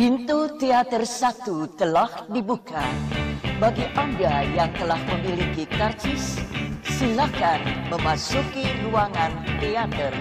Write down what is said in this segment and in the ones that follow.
Pintu teater satu telah dibuka. Bagi Anda yang telah memiliki karcis, silakan memasuki ruangan teater.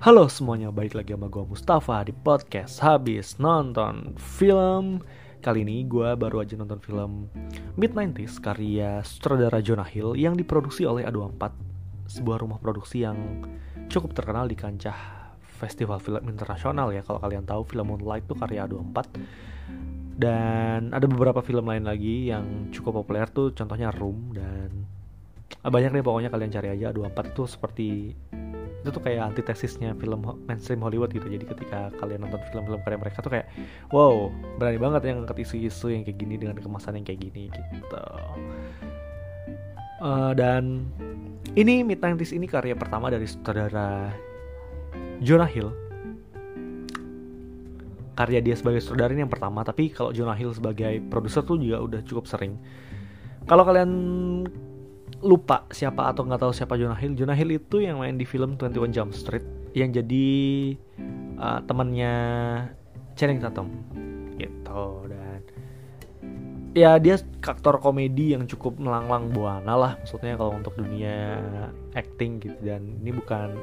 Halo semuanya, balik lagi sama gue Mustafa di podcast Habis Nonton Film Kali ini gue baru aja nonton film Mid-90s karya sutradara Jonah Hill yang diproduksi oleh A24 sebuah rumah produksi yang cukup terkenal di kancah festival film internasional ya kalau kalian tahu film Moonlight itu karya A24 dan ada beberapa film lain lagi yang cukup populer tuh contohnya Room dan banyak deh pokoknya kalian cari aja A24 itu seperti itu tuh kayak antitesisnya film mainstream Hollywood gitu. Jadi ketika kalian nonton film-film karya mereka tuh kayak wow berani banget yang ngangkat isu-isu yang kayak gini dengan kemasan yang kayak gini gitu uh, dan ini Mid 90 ini karya pertama dari sutradara Jonah Hill. Karya dia sebagai sutradara ini yang pertama, tapi kalau Jonah Hill sebagai produser tuh juga udah cukup sering. Kalau kalian lupa siapa atau nggak tahu siapa Jonah Hill, Jonah Hill itu yang main di film 21 Jump Street yang jadi uh, temannya Channing Tatum gitu dan ya dia aktor komedi yang cukup melanglang buana lah maksudnya kalau untuk dunia acting gitu. Dan ini bukan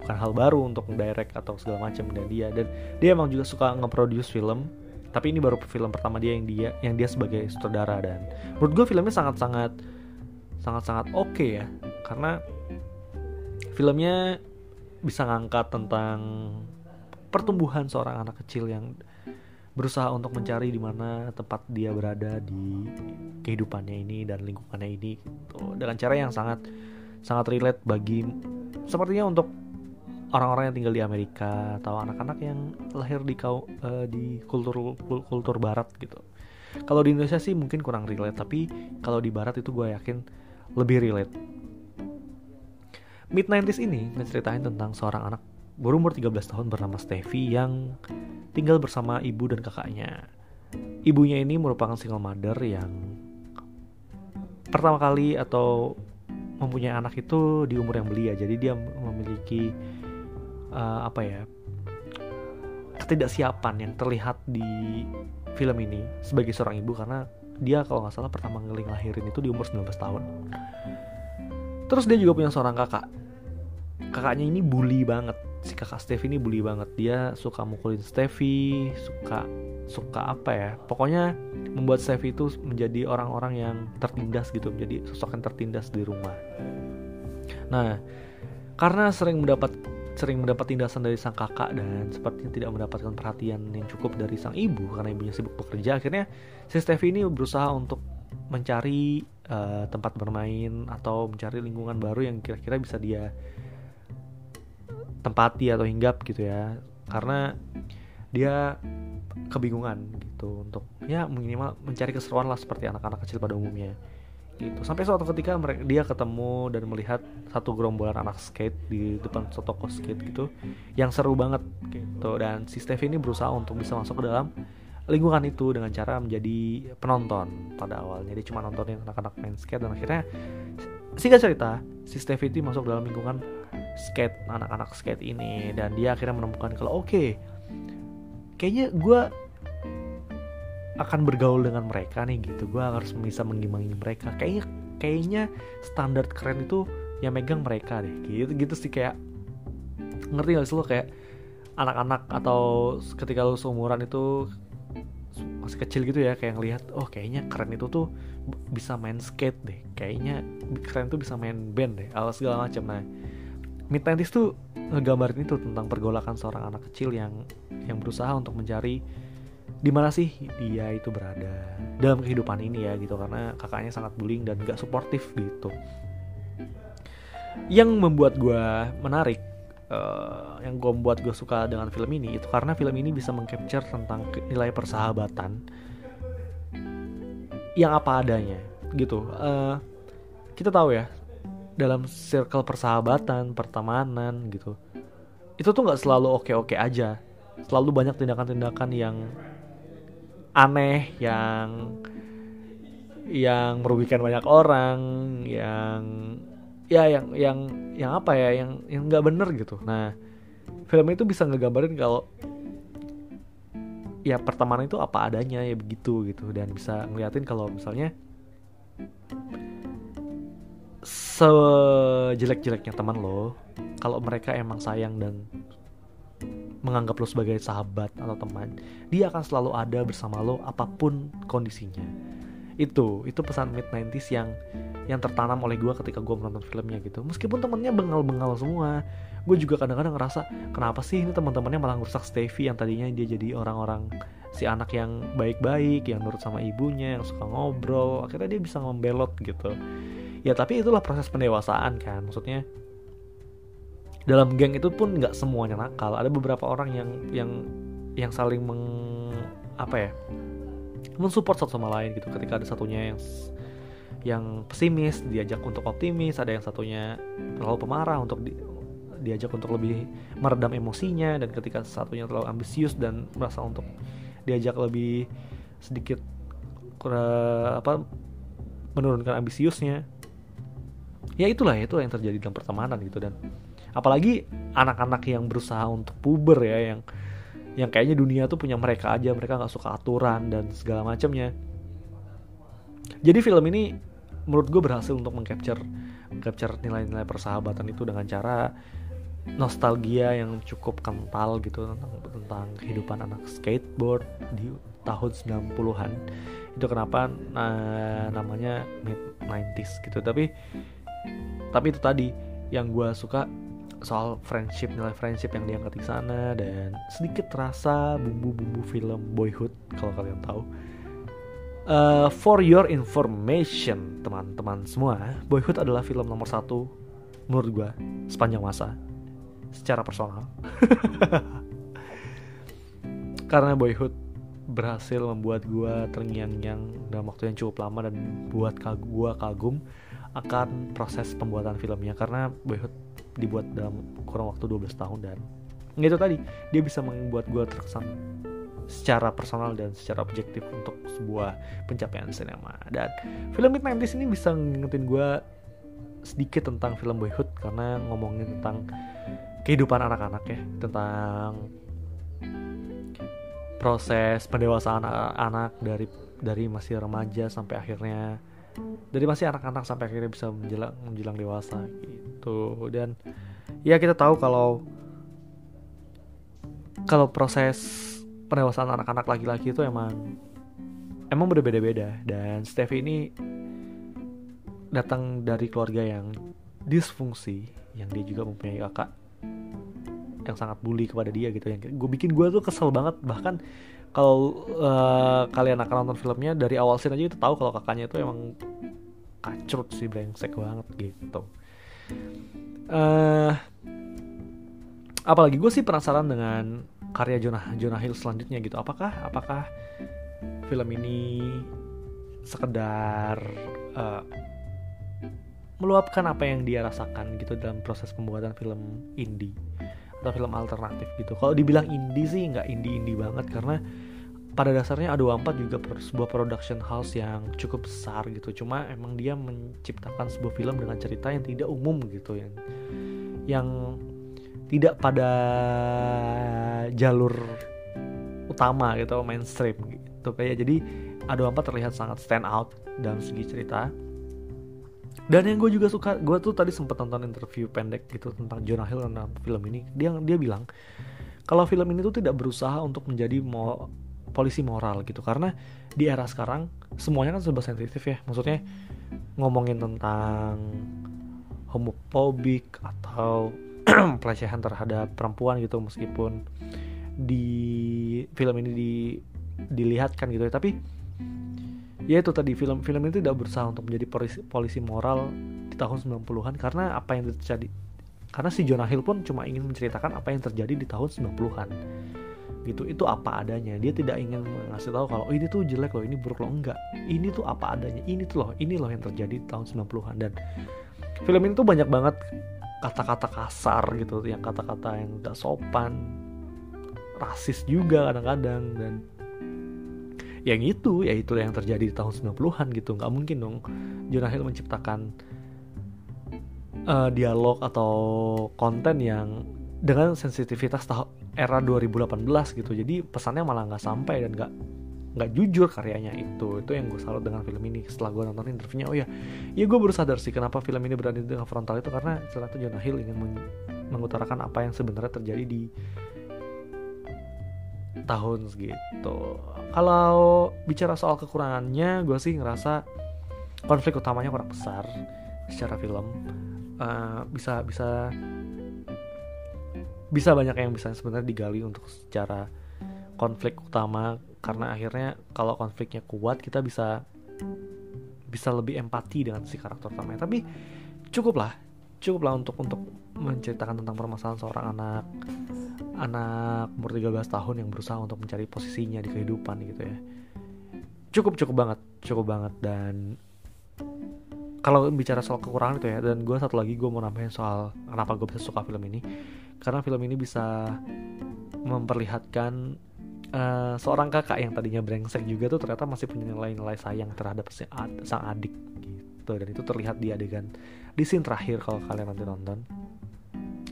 bukan hal baru untuk direct atau segala macam dan dia. Dan dia emang juga suka nge-produce film tapi ini baru film pertama dia yang dia yang dia sebagai sutradara. Dan menurut gue filmnya sangat sangat sangat sangat oke okay ya. Karena filmnya bisa ngangkat tentang pertumbuhan seorang anak kecil yang berusaha untuk mencari di mana tempat dia berada di kehidupannya ini dan lingkungannya ini gitu. dengan cara yang sangat sangat relate bagi sepertinya untuk orang-orang yang tinggal di Amerika atau anak-anak yang lahir di kau uh, di kultur kultur barat gitu. Kalau di Indonesia sih mungkin kurang relate tapi kalau di barat itu gue yakin lebih relate. Mid 90s ini ngeceritain tentang seorang anak berumur 13 tahun bernama Stevie yang tinggal bersama ibu dan kakaknya. Ibunya ini merupakan single mother yang pertama kali atau mempunyai anak itu di umur yang belia. Jadi dia memiliki uh, apa ya ketidaksiapan yang terlihat di film ini sebagai seorang ibu karena dia kalau nggak salah pertama kali ngelahirin itu di umur 19 tahun. Terus dia juga punya seorang kakak. Kakaknya ini bully banget si kakak Stevie ini bully banget. Dia suka mukulin Stevie suka suka apa ya? Pokoknya membuat Stevie itu menjadi orang-orang yang tertindas gitu menjadi sosok yang tertindas di rumah. Nah karena sering mendapat sering mendapat tindasan dari sang kakak dan sepertinya tidak mendapatkan perhatian yang cukup dari sang ibu karena ibunya sibuk bekerja akhirnya si Stevie ini berusaha untuk mencari uh, tempat bermain atau mencari lingkungan baru yang kira-kira bisa dia tempati atau hinggap gitu ya. Karena dia kebingungan gitu untuk ya minimal mencari keseruan lah seperti anak-anak kecil pada umumnya. Gitu. Sampai suatu ketika mereka dia ketemu dan melihat satu gerombolan anak skate di depan toko skate gitu yang seru banget gitu. Dan si Steve ini berusaha untuk bisa masuk ke dalam lingkungan itu dengan cara menjadi penonton pada awalnya. Dia cuma nontonin anak-anak main skate dan akhirnya singkat cerita si Steve itu masuk dalam lingkungan skate anak-anak skate ini. Dan dia akhirnya menemukan kalau oke okay, kayaknya gue akan bergaul dengan mereka nih gitu. Gue harus bisa mengimbangi mereka. Kayaknya kayaknya standar keren itu yang megang mereka deh. Gitu gitu sih kayak ngerti gak sih lo? Kayak anak-anak atau ketika lo seumuran itu masih kecil gitu ya kayak ngelihat oh kayaknya keren itu tuh bisa main skate deh. Kayaknya keren tuh bisa main band deh alas segala macam. Nah Mid 90 tuh ngegambarin itu tentang pergolakan seorang anak kecil yang yang berusaha untuk mencari di mana sih dia itu berada dalam kehidupan ini ya gitu karena kakaknya sangat bullying dan gak suportif gitu. Yang membuat gue menarik, uh, yang gue membuat gue suka dengan film ini itu karena film ini bisa mengcapture tentang nilai persahabatan yang apa adanya gitu. Uh, kita tahu ya dalam circle persahabatan, pertemanan gitu. Itu tuh nggak selalu oke-oke aja. Selalu banyak tindakan-tindakan yang aneh, yang yang merugikan banyak orang, yang ya yang yang yang apa ya yang yang nggak bener gitu nah film itu bisa ngegambarin kalau ya pertemanan itu apa adanya ya begitu gitu dan bisa ngeliatin kalau misalnya sejelek-jeleknya teman lo kalau mereka emang sayang dan menganggap lo sebagai sahabat atau teman dia akan selalu ada bersama lo apa pun kondisinya. Itu itu pesan mid 90s yang yang tertanam oleh gue ketika gue menonton filmnya gitu. Meskipun temennya bengal-bengal semua gue juga kadang-kadang ngerasa kenapa sih ini teman-temannya malah ngerusak Stevie yang tadinya dia jadi orang-orang si anak yang baik-baik yang nurut sama ibunya yang suka ngobrol akhirnya dia bisa membelot gitu ya tapi itulah proses pendewasaan kan? Maksudnya dalam geng itu pun nggak semuanya nakal. Ada beberapa orang yang yang yang saling meng apa ya mensupport satu sama lain gitu. Ketika ada satunya yang yang pesimis diajak untuk optimis. Ada yang satunya terlalu pemarah untuk di, diajak untuk lebih meredam emosinya. Dan ketika satunya terlalu ambisius dan merasa untuk diajak lebih sedikit kurang apa menurunkan ambisiusnya ya itulah itu yang terjadi dalam pertemanan gitu dan apalagi anak-anak yang berusaha untuk puber ya yang yang kayaknya dunia tuh punya mereka aja mereka nggak suka aturan dan segala macamnya. Jadi film ini menurut gue berhasil untuk mengcapture capture nilai-nilai persahabatan itu dengan cara nostalgia yang cukup kental gitu tentang tentang kehidupan anak skateboard di tahun 90-an itu kenapa nah, namanya mid 90s gitu. Tapi tapi itu tadi yang gue suka soal friendship nilai friendship yang diangkat di sana dan sedikit terasa bumbu-bumbu film boyhood kalau kalian tahu. Uh, for your information, teman-teman semua, Boyhood adalah film nomor satu menurut gue sepanjang masa, secara personal. Karena Boyhood berhasil membuat gue terngiang-ngiang dalam waktu yang cukup lama dan buat gue kagum akan proses pembuatan filmnya karena Boyhood dibuat dalam kurang waktu 12 tahun dan itu tadi dia bisa membuat gue terkesan secara personal dan secara objektif untuk sebuah pencapaian sinema. Dan film Mid 90 ini bisa ngingetin gue sedikit tentang film Boyhood karena ngomongin tentang kehidupan anak-anak ya tentang proses pendewasaan anak dari dari masih remaja sampai akhirnya dari masih anak-anak sampai akhirnya bisa menjelang menjelang dewasa gitu. Dan ya kita tahu kalau kalau proses pendewasaan anak-anak laki-laki itu emang emang berbeda-beda. Dan Stevie ini datang dari keluarga yang disfungsi yang dia juga mempunyai kakak yang sangat bully kepada dia gitu. Yang gue bikin gue tuh kesel banget. Bahkan kalau uh, kalian akan nonton filmnya dari awal scene aja itu tahu kalau kakaknya itu emang kacrut sih brengsek banget gitu. Uh, apalagi gue sih penasaran dengan karya Jonah Jonah Hill selanjutnya gitu. Apakah apakah film ini sekedar uh, meluapkan apa yang dia rasakan gitu dalam proses pembuatan film indie atau film alternatif gitu. Kalau dibilang indie sih nggak indie indie banget karena pada dasarnya A24 juga sebuah production house yang cukup besar gitu. Cuma emang dia menciptakan sebuah film dengan cerita yang tidak umum gitu yang yang tidak pada jalur utama gitu mainstream gitu. Kayak jadi A24 terlihat sangat stand out dalam segi cerita dan yang gue juga suka gue tuh tadi sempat nonton interview pendek gitu tentang Jonah Hill tentang film ini. Dia dia bilang kalau film ini tuh tidak berusaha untuk menjadi mo polisi moral gitu. Karena di era sekarang semuanya kan serba sensitif ya. Maksudnya ngomongin tentang homofobik atau pelecehan terhadap perempuan gitu meskipun di film ini di dilihatkan gitu ya. Tapi ya itu tadi film film ini tidak berusaha untuk menjadi polisi, polisi moral di tahun 90-an karena apa yang terjadi. Karena si Jonah Hill pun cuma ingin menceritakan apa yang terjadi di tahun 90-an gitu itu apa adanya. Dia tidak ingin ngasih tahu kalau oh, ini tuh jelek loh ini buruk loh. Enggak. Ini tuh apa adanya. Ini tuh loh ini loh yang terjadi di tahun 90-an dan film ini tuh banyak banget kata-kata kasar gitu yang kata-kata yang gak sopan rasis juga kadang-kadang dan yang itu ya itu yang terjadi di tahun 90-an gitu. Nggak mungkin dong Jonah Hill menciptakan uh, dialog atau konten yang dengan sensitivitas era 2018 gitu. Jadi pesannya malah nggak sampai dan nggak nggak jujur karyanya itu. Itu yang gue salut dengan film ini. Setelah gue nonton interviewnya oh ya ya gue baru sadar sih kenapa film ini berani dengan frontal itu. Karena ternyata Jonah Hill ingin meng mengutarakan apa yang sebenarnya terjadi di tahun segitu. Kalau bicara soal kekurangannya gue sih ngerasa konflik utamanya kurang besar secara film. Uh, bisa bisa bisa banyak yang bisa sebenarnya digali untuk secara konflik utama. Karena akhirnya kalau konfliknya kuat kita bisa bisa lebih empati dengan si karakter utamanya. Tapi cukup lah cukup lah untuk untuk menceritakan tentang permasalahan seorang anak anak umur 13 tahun yang berusaha untuk mencari posisinya di kehidupan gitu ya. Cukup cukup banget cukup banget. Dan kalau bicara soal kekurangan itu ya dan gue satu lagi gue mau nambahin soal kenapa gue bisa suka film ini. Karena film ini bisa memperlihatkan uh, seorang kakak yang tadinya brengsek juga tuh ternyata masih punya nilai-nilai sayang terhadap si sang adik gitu. Dan itu terlihat di adegan di scene terakhir kalau kalian nanti nonton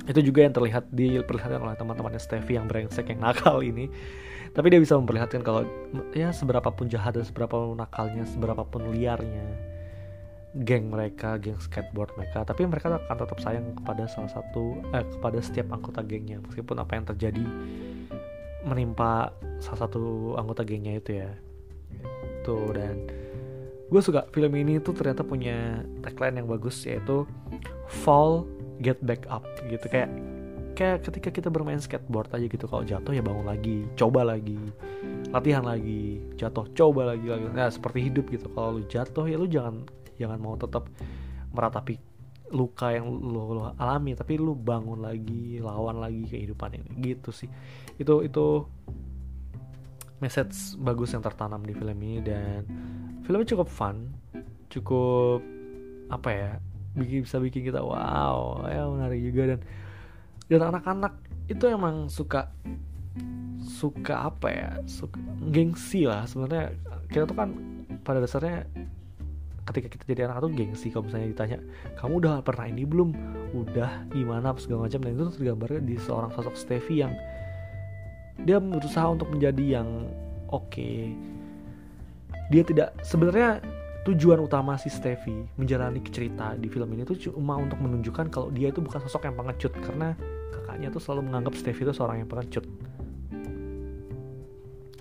itu juga yang terlihat diperlihatkan oleh teman-temannya Stevie yang brengsek yang nakal ini. Tapi dia bisa memperlihatkan kalau ya seberapa pun jahat dan seberapa pun nakalnya seberapa pun liarnya geng mereka, geng skateboard mereka, tapi mereka akan tetap sayang kepada salah satu eh, kepada setiap anggota gengnya. Meskipun apa yang terjadi menimpa salah satu anggota gengnya itu ya. Itu dan gue suka film ini tuh ternyata punya tagline yang bagus yaitu fall get back up gitu. Kayak kayak ketika kita bermain skateboard aja gitu kalau jatuh ya bangun lagi coba lagi latihan lagi jatuh coba lagi lagi. Nah seperti hidup gitu. Kalau lu jatuh ya lu jangan jangan mau tetap meratapi luka yang lu, lu alami tapi lu bangun lagi lawan lagi kehidupan ini. Gitu sih. Itu itu message bagus yang tertanam di film ini dan filmnya cukup fun cukup apa ya bikin bisa bikin kita wow ya menarik juga. Dan dan anak-anak itu emang suka suka apa ya suka gengsi lah sebenarnya. Kita tuh kan pada dasarnya ketika kita jadi anak tuh gengsi kalau misalnya ditanya kamu udah pernah ini belum? Udah gimana? segala macam. Dan itu tergambar di seorang sosok Stevie yang dia berusaha untuk menjadi yang oke. Okay. dia tidak sebenarnya tujuan utama si Stevie menjalani cerita di film ini tuh cuma untuk menunjukkan kalau dia itu bukan sosok yang pengecut karena kakaknya tuh selalu menganggap Stevie itu seorang yang pengecut.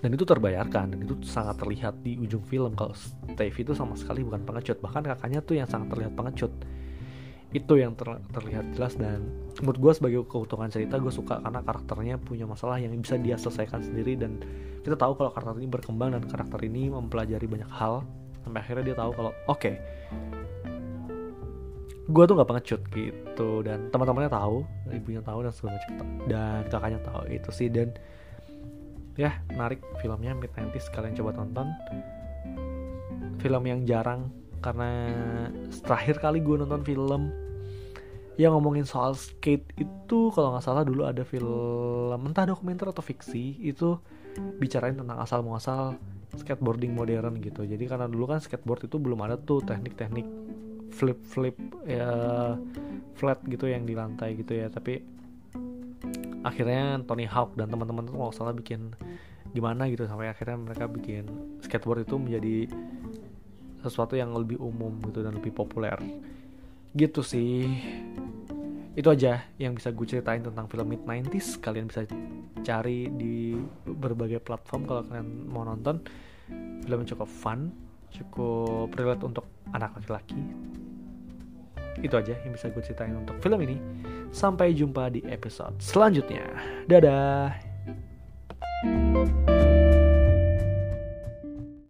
Dan itu terbayarkan dan itu sangat terlihat di ujung film kalau Steve itu sama sekali bukan pengecut. Bahkan kakaknya tuh yang sangat terlihat pengecut. Itu yang ter terlihat jelas dan menurut gue sebagai keutuhan cerita gue suka karena karakternya punya masalah yang bisa dia selesaikan sendiri dan kita tahu kalau karakter ini berkembang dan karakter ini mempelajari banyak hal sampai akhirnya dia tahu kalau oke okay, gue tuh nggak pengecut gitu. Dan teman-temannya tahu ibunya tahu dan segala macam. Dan kakaknya tahu itu sih. Dan ya menarik filmnya Mid 90 kalian coba tonton. Film yang jarang karena terakhir kali gue nonton film yang ngomongin soal skate itu kalau nggak salah dulu ada film entah dokumenter atau fiksi itu bicarain tentang asal muasal skateboarding modern gitu. Jadi karena dulu kan skateboard itu belum ada tuh teknik-teknik flip flip ya flat gitu yang di lantai gitu ya. Tapi akhirnya Tony Hawk dan teman-teman tuh nggak salah bikin gimana gitu sampai akhirnya mereka bikin skateboard itu menjadi sesuatu yang lebih umum gitu dan lebih populer. Gitu sih itu aja yang bisa gue ceritain tentang film mid 90s kalian bisa cari di berbagai platform kalau kalian mau nonton film cukup fun cukup relate untuk anak laki-laki itu aja yang bisa gue ceritain untuk film ini. Sampai jumpa di episode selanjutnya. Dadah.